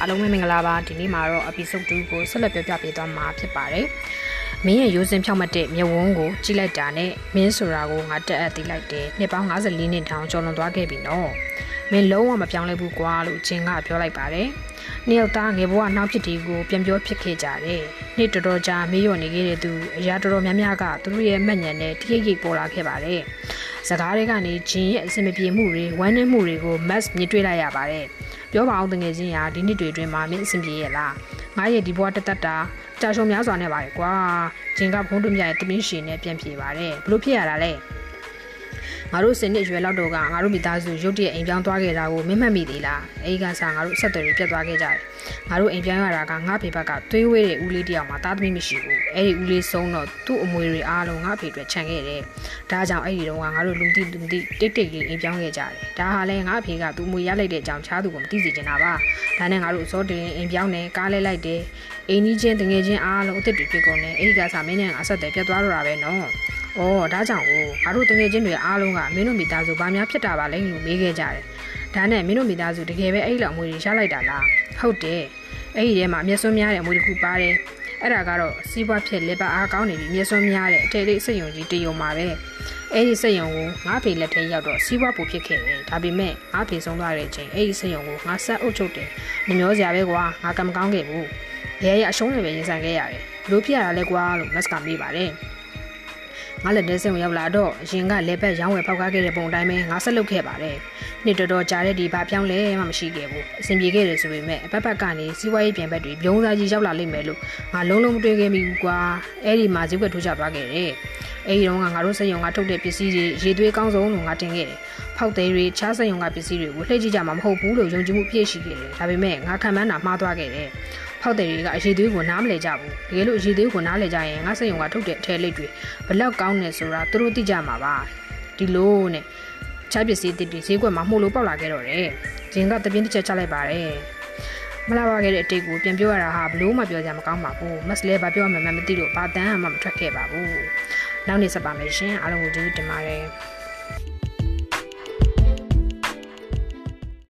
အားလုံးပဲမင်္ဂလာပါဒီနေ့မှာတော့ episode 2ကိုဆက်လက်ပြောပြပေးသွားမှာဖြစ်ပါတယ်မင်းရဲ့ရိုးစင်ဖြောက်မှတ်တဲ့မြဝန်းကိုကြည့်လိုက်တာနဲ့မင်းဆိုတာကိုငါတက်အပ်သိလိုက်တယ်နှစ်ပေါင်း54နှစ်တောင်ကျော်လွန်သွားခဲ့ပြီနော်မင်းလုံးဝမပြောင်းလဲဘူးကွာလို့ဂျင်ကပြောလိုက်ပါတယ်နှစ်ယောက်သားငယ်ဘဝနောက်ဖြစ်ဒီကိုပြန်ပြောဖြစ်ခဲ့ကြတယ်နှစ်တော်တော်ကြာမေးရနေခဲ့တဲ့သူအရာတော်တော်များများကသူတို့ရဲ့မှတ်ဉာဏ်နဲ့တိရိပ်ပေါ်လာခဲ့ပါတယ် စကားတွေကနေဂျင်ရဲ့အဆင်မပြေမှုတွေဝမ်းနည်းမှုတွေကို mass မြင်တွေ့လိုက်ရပါတယ်ပြောပါအောင်တငယ်ချင်းရာဒီနှစ်တွေအတွင်းမှာမင်းအဆင်ပြေရဲ့လားငါရဲ့ဒီဘဝတက်တက်တာကြာရှုံများစွာနဲ့ပါတယ်ကွာဂျင်ကဘုံတို့မြရဲ့တမင်းရှင်နဲ့ပြန်ပြေပါတယ်ဘလို့ဖြစ်ရတာလဲ ငါတို့စနစ်ရွယ်လောက်တော့ကငါတို့မိသားစုရုတ်တရက်အိမ်ပြောင်းသွားခဲ့တာကိုမင်းမှတ်မိသေးလားအဲဒီကစားငါတို့အဆက်အသွယ်တွေပြတ်သွားခဲ့ကြတယ်ငါတို့အိမ်ပြောင်းရတာကငါဖေဘက်ကသွေးဝေးတဲ့ဦးလေးတယောက်မှတားသမီးမရှိဘူးအဲဒီဦးလေးဆုံးတော့သူ့အမွေတွေအားလုံးငါဖေအတွက်ခြံခဲ့တယ်ဒါကြောင့်အဲ့ဒီတော့ငါတို့လူတိလူတိတိတ်တိတ်လေးအိမ်ပြောင်းခဲ့ကြတယ်ဒါဟာလဲငါဖေကသူ့အမွေရလိုက်တဲ့အကြောင်းချားသူကမသိစေချင်တာပါဒါနဲ့ငါတို့အစောတင်အိမ်ပြောင်းတယ်ကားလဲလိုက်တယ်အိမ်ကြီးချင်းတငယ်ချင်းအားလုံးအစ်စ်တွေဖြစ်ကုန်တယ်အဲဒီကစားမင်းနဲ့ငါဆက်တယ်ပြတ်သွားတော့တာပဲနော်။ အော်ဒါကြောင့်ကိုငါတို့တငယ်ချင်းတွေအားလုံးကမင်းတို့မိသားစုဘာများဖြစ်တာပါလဲလို့မေးခဲ့ကြတယ်။ဒါနဲ့မင်းတို့မိသားစုတကယ်ပဲအဲ့လောက်အမွေတွေရလိုက်တာလား။ဟုတ်တယ်။အဲ့ဒီထဲမှာအမျက်စွန်းများတဲ့အမွေတစ်ခုပါတယ်။အဲ့ဒါကတော့စီးပွားဖြစ်လက်ပါအားကောင်းနေပြီအမျက်စွန်းများတဲ့အထေလေးစိတ်ယုံကြီးတယုံမှာပဲ။အဲ့ဒီစိတ်ယုံကိုငါဖေလက်ထဲရောက်တော့စီးပွားပူဖြစ်ခဲ့တယ်။ဒါပေမဲ့ငါဖေဆုံးသွားတဲ့အချိန်အဲ့ဒီစိတ်ယုံကိုငါဆက်အုပ်ချုပ်တယ်။မမျောစရာပဲကွာငါကံမကောင်းခဲ့ဘူး။ရဲရအရှုံးတွေပဲရင်ဆိုင်ခဲ့ရတယ်။ဘလို့ဖြစ်ရတာလဲကွာလို့မတ်ကမေးပါတယ်။ ငါလက်ထဲစင်ဝင်ရောက်လာတော့အရင်ကလက်ဘက်ရောင်းဝယ်ဖောက်ကားခဲ့တဲ့ပုံအတိုင်းပဲငါဆက်လုပ်ခဲ့ပါတယ်။နှစ်တော်တော်ကြာတဲ့ဒီဘာပြောင်းလဲမှမရှိခဲ့ဘူး။အဆင်ပြေခဲ့တယ်ဆိုပေမဲ့အပတ်ပတ်ကနေစီးပွားရေးပြန်ဘက်တွေပြုံးစားကြီးရောက်လာလိမ့်မယ်လို့ငါလုံးလုံးမတွေးခဲ့မိဘူးကွာ။အဲ့ဒီမှာဈေးကွက်ထိုးချသွားခဲ့တယ်။ အဲ့ဒီတော့ငါတို့စက်ရုံကထုတ်တဲ့ပစ္စည်းတွေရေသွေးကောင်းဆုံးလို့ငါတင်ခဲ့တယ်။ဖောက်သေးတွေချားစက်ရုံကပစ္စည်းတွေကိုလှည့်ကြည့်ကြမှာမဟုတ်ဘူးလို့ယုံကြည်မှုပြည့်ရှိခဲ့တယ်။ဒါပေမဲ့ငါခံမှန်းတာမှားသွားခဲ့တယ်။ဖောက်တယ်တွေကအရေးသွေးကိုနားမလဲကြဘူးတကယ်လို့အရေးသွေးကိုနားလဲကြရင်ငါစိတ်ယုံကထုတ်တဲ့အထဲလိတ်တွေဘလောက်ကောင်းနေဆိုတာသူတို့သိကြမှာပါဒီလိုနဲ့ချပစ္စည်းတစ်တွေဈေးကွက်မှာမှုလို့ပေါက်လာခဲ့တော့တယ်ဂျင်ကတပြင်းတစ်ချက်ချလိုက်ပါတယ်မလာပါခဲ့တဲ့အတိတ်ကိုပြန်ပြောရတာဟာဘလို့မှပြောကြမကောင်းပါဘူးမက်စလဲဘာပြောမှမသိလို့ဘာတန်းမှမထွက်ခဲ့ပါဘူး နောက်နေ့ဆက်ပါမယ်ရှင်အားလုံးကိုကျေးဇူးတင်ပါတယ်